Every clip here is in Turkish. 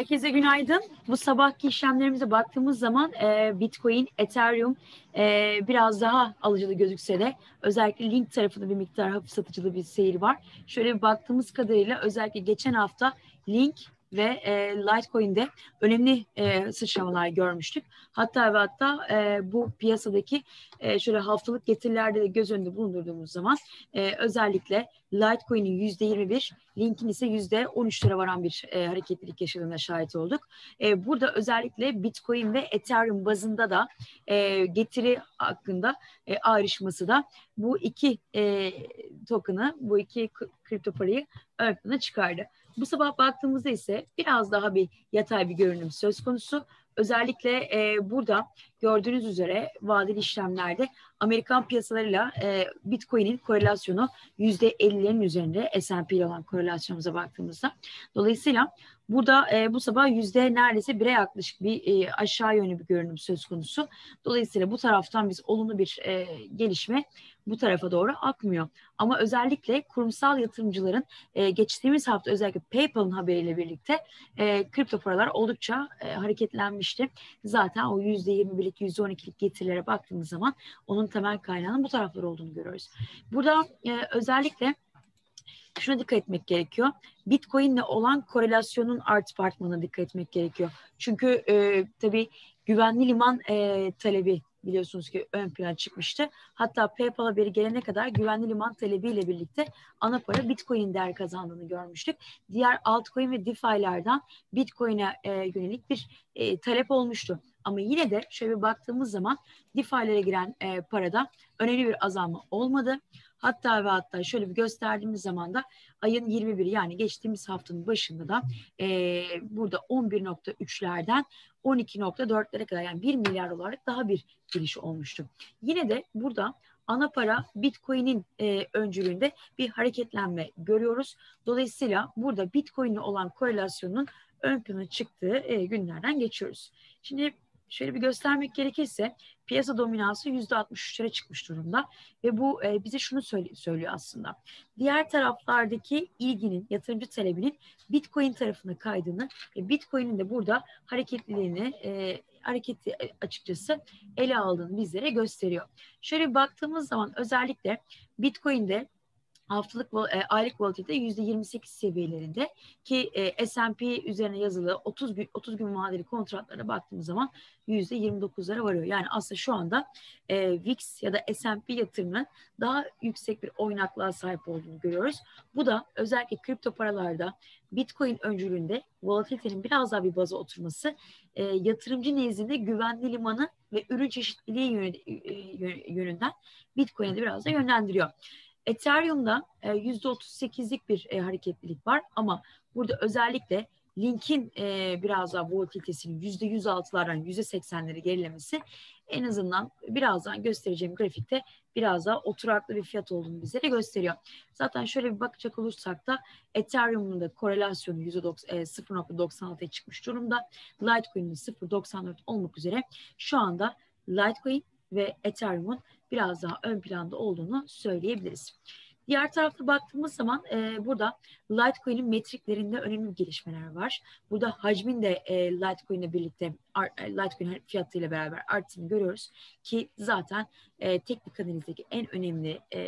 Herkese günaydın. Bu sabahki işlemlerimize baktığımız zaman e, Bitcoin, Ethereum e, biraz daha alıcılı gözükse de özellikle Link tarafında bir miktar hafif satıcılı bir seyir var. Şöyle bir baktığımız kadarıyla özellikle geçen hafta Link ve e, Litecoin'de önemli e, sıçramalar görmüştük. Hatta ve hatta e, bu piyasadaki e, şöyle haftalık getirilerde de göz önünde bulundurduğumuz zaman e, özellikle Litecoin'in yüzde 21, Link'in ise yüzde 13'lere varan bir e, hareketlilik yaşadığına şahit olduk. E, burada özellikle Bitcoin ve Ethereum bazında da e, getiri hakkında e, ayrışması da bu iki e, token'ı, bu iki kripto parayı ön plana çıkardı. Bu sabah baktığımızda ise biraz daha bir yatay bir görünüm söz konusu. Özellikle e, burada gördüğünüz üzere vadeli işlemlerde Amerikan piyasalarıyla e, Bitcoin'in korelasyonu %50'lerin üzerinde S&P ile olan korelasyonumuza baktığımızda. Dolayısıyla burada e, bu sabah yüzde neredeyse bire yaklaşık bir e, aşağı yönlü bir görünüm söz konusu. Dolayısıyla bu taraftan biz olumlu bir e, gelişme bu tarafa doğru akmıyor. Ama özellikle kurumsal yatırımcıların e, geçtiğimiz hafta özellikle PayPal'ın haberiyle birlikte e, kripto paralar oldukça e, hareketlenmişti. Zaten o %21'lik %12'lik getirilere baktığımız zaman onun temel kaynağının bu taraflar olduğunu görüyoruz. Burada e, özellikle şuna dikkat etmek gerekiyor. Bitcoin ile olan korelasyonun artıp artmana dikkat etmek gerekiyor. Çünkü e, tabii güvenli liman e, talebi biliyorsunuz ki ön plana çıkmıştı. Hatta PayPal haberi gelene kadar güvenli liman talebiyle birlikte ana para Bitcoin'in değer kazandığını görmüştük. Diğer altcoin ve DeFi'lerden Bitcoin'e e, yönelik bir e, talep olmuştu. Ama yine de şöyle bir baktığımız zaman DeFi'lere giren e, parada önemli bir azalma olmadı. Hatta ve hatta şöyle bir gösterdiğimiz zaman da ayın 21 yani geçtiğimiz haftanın başında da e, burada 11.3'lerden 12.4'lere kadar yani 1 milyar dolarlık daha bir giriş olmuştu. Yine de burada ana para Bitcoin'in e, öncülüğünde bir hareketlenme görüyoruz. Dolayısıyla burada Bitcoin'le olan korelasyonun ön plana çıktığı e, günlerden geçiyoruz. Şimdi şöyle bir göstermek gerekirse piyasa dominansı yüzde 63'lere çıkmış durumda ve bu e, bize şunu söyle, söylüyor aslında. Diğer taraflardaki ilginin, yatırımcı talebinin Bitcoin tarafına kaydığını ve Bitcoin'in de burada hareketliliğini e, hareketi e, açıkçası ele aldığını bizlere gösteriyor. Şöyle baktığımız zaman özellikle Bitcoin'de haftalık e, aylık volatilite yüzde 28 seviyelerinde ki e, S&P üzerine yazılı 30 gün 30 gün vadeli kontratlara baktığımız zaman yüzde 29'lara varıyor. Yani aslında şu anda e, VIX ya da S&P yatırımının daha yüksek bir oynaklığa sahip olduğunu görüyoruz. Bu da özellikle kripto paralarda Bitcoin öncülüğünde volatilitenin biraz daha bir baza oturması e, yatırımcı nezdinde güvenli limanı ve ürün çeşitliliği e, yönünden Bitcoin'e de biraz da yönlendiriyor. Ethereum'da e, %38'lik bir e, hareketlilik var ama burada özellikle Link'in e, biraz daha volatilitesinin %106'lardan %80'leri gerilemesi en azından birazdan göstereceğim grafikte biraz daha oturaklı bir fiyat olduğunu bizlere gösteriyor. Zaten şöyle bir bakacak olursak da Ethereum'un da korelasyonu %0.96'ya e, çıkmış durumda. Litecoin'in 0.94 olmak üzere şu anda Litecoin ve Ethereum'un biraz daha ön planda olduğunu söyleyebiliriz. Diğer tarafta baktığımız zaman e, burada Litecoin'in metriklerinde önemli gelişmeler var. Burada hacmin de e, Litecoin ile birlikte e, Litecoin fiyatıyla beraber arttığını görüyoruz ki zaten e, teknik analizdeki en önemli e,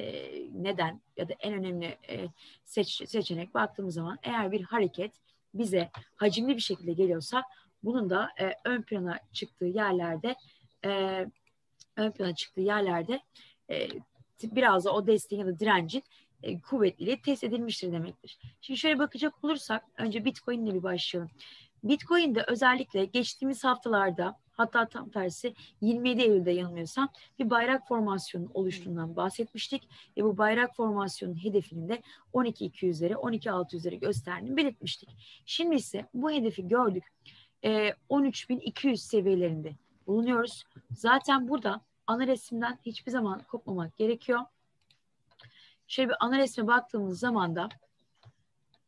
neden ya da en önemli e, seç, seçenek baktığımız zaman eğer bir hareket bize hacimli bir şekilde geliyorsa bunun da e, ön plana çıktığı yerlerde e, ön plana çıktığı yerlerde e, biraz da o desteğin ya da direncin e, kuvvetliliği test edilmiştir demektir. Şimdi şöyle bakacak olursak önce Bitcoin ile bir başlayalım. Bitcoin'de özellikle geçtiğimiz haftalarda hatta tam tersi 27 Eylül'de yanılmıyorsam bir bayrak formasyonu oluştuğundan bahsetmiştik ve bu bayrak formasyonun hedefinin de 12.200'leri 12.600'leri gösterdiğini belirtmiştik. Şimdi ise bu hedefi gördük. E, 13.200 seviyelerinde bulunuyoruz. Zaten burada ana resimden hiçbir zaman kopmamak gerekiyor. Şöyle bir ana resme baktığımız zaman da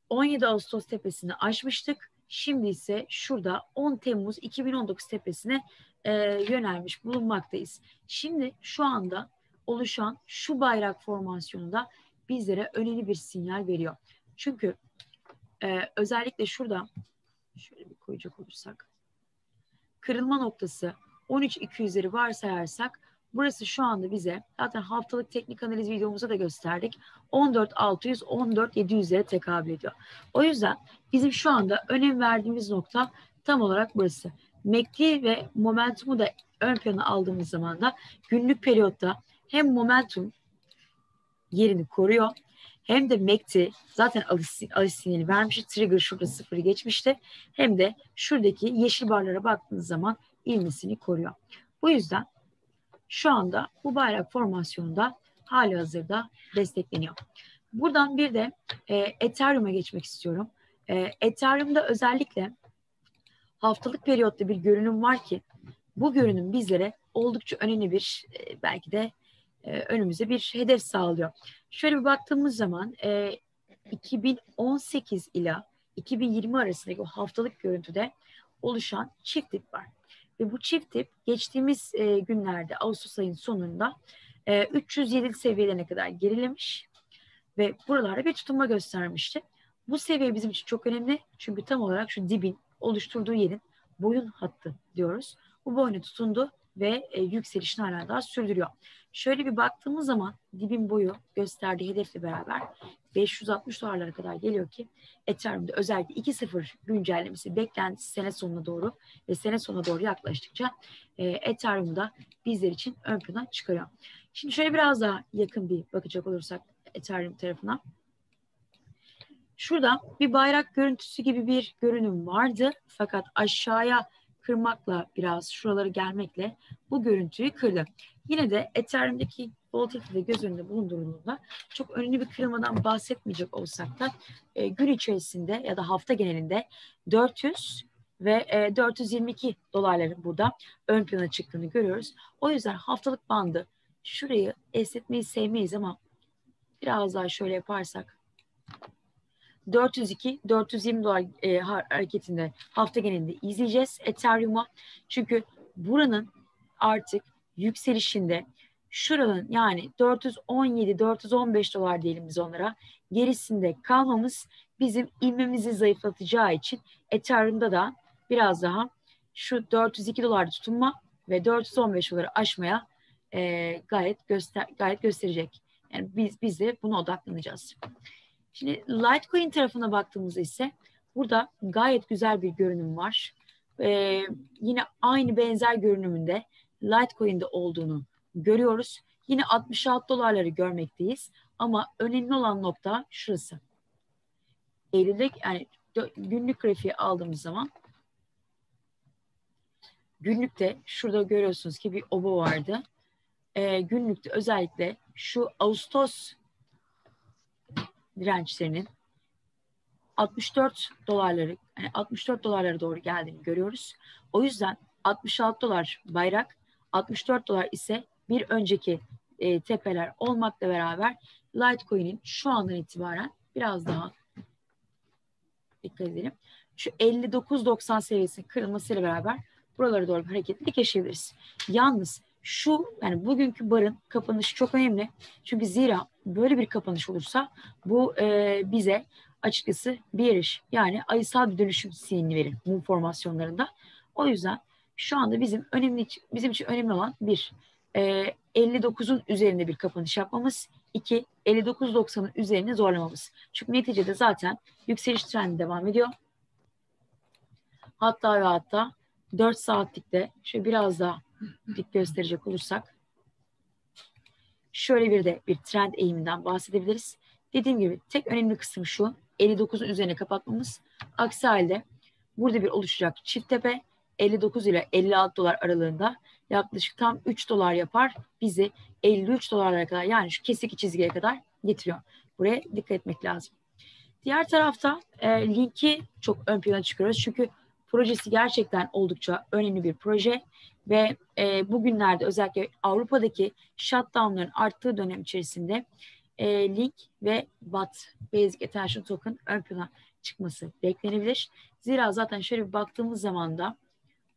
17 Ağustos tepesini aşmıştık. Şimdi ise şurada 10 Temmuz 2019 tepesine e, yönelmiş bulunmaktayız. Şimdi şu anda oluşan şu bayrak formasyonu da bizlere önemli bir sinyal veriyor. Çünkü e, özellikle şurada şöyle bir koyacak olursak kırılma noktası 13.200'leri varsayarsak burası şu anda bize zaten haftalık teknik analiz videomuzda da gösterdik. 14.600 14.700'lere tekabül ediyor. O yüzden bizim şu anda önem verdiğimiz nokta tam olarak burası. MACD ve momentumu da ön plana aldığımız zaman da günlük periyotta hem momentum yerini koruyor hem de MACD zaten alış, alış sinyali vermişti. Trigger şurada sıfırı geçmişti. Hem de şuradaki yeşil barlara baktığınız zaman ilmesini koruyor. Bu yüzden şu anda bu bayrak formasyonunda hali hazırda destekleniyor. Buradan bir de e, Ethereum'a geçmek istiyorum. E, Ethereum'da özellikle haftalık periyotta bir görünüm var ki bu görünüm bizlere oldukça önemli bir e, belki de e, önümüze bir hedef sağlıyor. Şöyle bir baktığımız zaman e, 2018 ila 2020 arasındaki o haftalık görüntüde oluşan çift dip var. Ve bu çift dip geçtiğimiz e, günlerde Ağustos ayının sonunda e, 307 seviyelerine kadar gerilemiş ve buralarda bir tutunma göstermişti. Bu seviye bizim için çok önemli çünkü tam olarak şu dibin oluşturduğu yerin boyun hattı diyoruz. Bu boyuna tutundu ve e, yükselişini hala daha sürdürüyor. Şöyle bir baktığımız zaman dibin boyu gösterdiği hedefle beraber 560 dolarlara kadar geliyor ki Ethereum'da özellikle 2.0 güncellemesi beklentisi sene sonuna doğru ve sene sonuna doğru yaklaştıkça e, Ethereum'da bizler için ön plana çıkıyor. Şimdi şöyle biraz daha yakın bir bakacak olursak Ethereum tarafına. Şurada bir bayrak görüntüsü gibi bir görünüm vardı. Fakat aşağıya kırmakla biraz şuraları gelmekle bu görüntüyü kırdı. Yine de Ethereum'daki volatility de göz önünde bulundurulduğunda çok önemli bir kırılmadan bahsetmeyecek olsak da e, gün içerisinde ya da hafta genelinde 400 ve e, 422 dolarların burada ön plana çıktığını görüyoruz. O yüzden haftalık bandı şurayı esnetmeyi sevmeyiz ama biraz daha şöyle yaparsak 402 420 dolar e, hareketinde hafta genelinde izleyeceğiz Ethereum'a. Çünkü buranın artık yükselişinde şuranın yani 417 415 dolar diyelim biz onlara gerisinde kalmamız bizim ilmemizi zayıflatacağı için Ethereum'da da biraz daha şu 402 dolarda tutunma ve 415 doları aşmaya e, gayet göster gayet gösterecek. Yani biz biz de buna odaklanacağız. Şimdi Litecoin tarafına baktığımızda ise burada gayet güzel bir görünüm var. Ee, yine aynı benzer görünümünde Litecoin'de olduğunu görüyoruz. Yine 66 dolarları görmekteyiz. Ama önemli olan nokta şurası. Eylül'de yani günlük grafiği aldığımız zaman günlükte şurada görüyorsunuz ki bir oba vardı. Ee, günlükte özellikle şu Ağustos dirençlerinin 64 dolarları yani 64 dolarlara doğru geldiğini görüyoruz. O yüzden 66 dolar bayrak, 64 dolar ise bir önceki e, tepeler olmakla beraber Litecoin'in şu andan itibaren biraz daha dikkat edelim. Şu 59.90 seviyesinin kırılmasıyla beraber buralara doğru bir hareketlilik yaşayabiliriz. Yalnız şu yani bugünkü barın kapanışı çok önemli. Çünkü zira böyle bir kapanış olursa bu e, bize açıkçası bir iş yani ayısal bir dönüşüm sinyalini verir mum formasyonlarında. O yüzden şu anda bizim önemli bizim için önemli olan bir e, 59'un üzerinde bir kapanış yapmamız. iki 59.90'ın üzerine zorlamamız. Çünkü neticede zaten yükseliş trendi devam ediyor. Hatta ve hatta 4 saatlikte şöyle biraz daha dik gösterecek olursak şöyle bir de bir trend eğiminden bahsedebiliriz. Dediğim gibi tek önemli kısım şu 59'un üzerine kapatmamız. Aksi halde burada bir oluşacak çift tepe 59 ile 56 dolar aralığında yaklaşık tam 3 dolar yapar. Bizi 53 dolarlara kadar yani şu kesik çizgiye kadar getiriyor. Buraya dikkat etmek lazım. Diğer tarafta e, linki çok ön plana çıkıyoruz. Çünkü projesi gerçekten oldukça önemli bir proje ve e, bugünlerde özellikle Avrupa'daki shutdownların arttığı dönem içerisinde e, Link ve BAT Basic Attention Token ön plana çıkması beklenebilir. Zira zaten şöyle bir baktığımız zaman da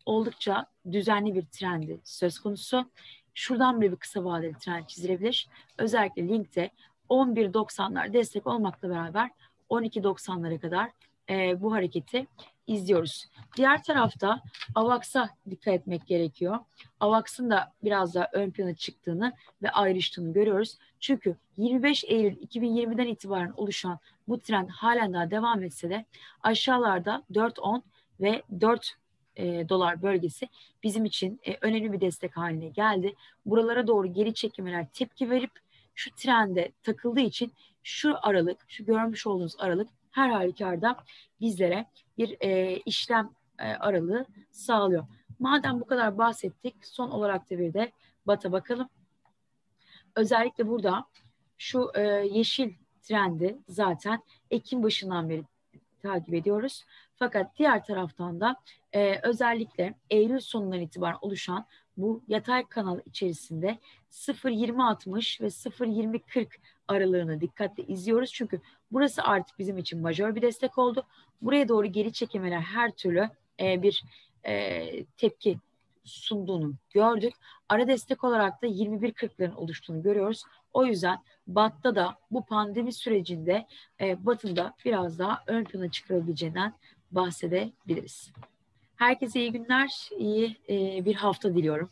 oldukça düzenli bir trendi söz konusu. Şuradan bile bir kısa vadeli trend çizilebilir. Özellikle Link'te 11.90'lar destek olmakla beraber 12.90'lara kadar e, bu hareketi izliyoruz. Diğer tarafta AVAX'a dikkat etmek gerekiyor. AVAX'ın da biraz daha ön plana çıktığını ve ayrıştığını görüyoruz. Çünkü 25 Eylül 2020'den itibaren oluşan bu trend halen daha devam etse de aşağılarda 4.10 ve 4 e, dolar bölgesi bizim için e, önemli bir destek haline geldi. Buralara doğru geri çekimler tepki verip şu trende takıldığı için şu aralık, şu görmüş olduğunuz aralık her halükarda bizlere bir e, işlem e, aralığı sağlıyor. Madem bu kadar bahsettik, son olarak da bir de BAT'a bakalım. Özellikle burada şu e, yeşil trendi zaten Ekim başından beri takip ediyoruz. Fakat diğer taraftan da e, özellikle Eylül sonundan itibaren oluşan bu yatay kanal içerisinde 0.20-60 ve 0.20-40 aralığını dikkatle izliyoruz. Çünkü burası artık bizim için majör bir destek oldu. Buraya doğru geri çekimler her türlü e, bir e, tepki sunduğunu gördük. Ara destek olarak da 21.40'ların oluştuğunu görüyoruz. O yüzden BAT'ta da bu pandemi sürecinde e, BAT'ın da biraz daha ön plana çıkarabileceğinden bahsedebiliriz. Herkese iyi günler, iyi e, bir hafta diliyorum.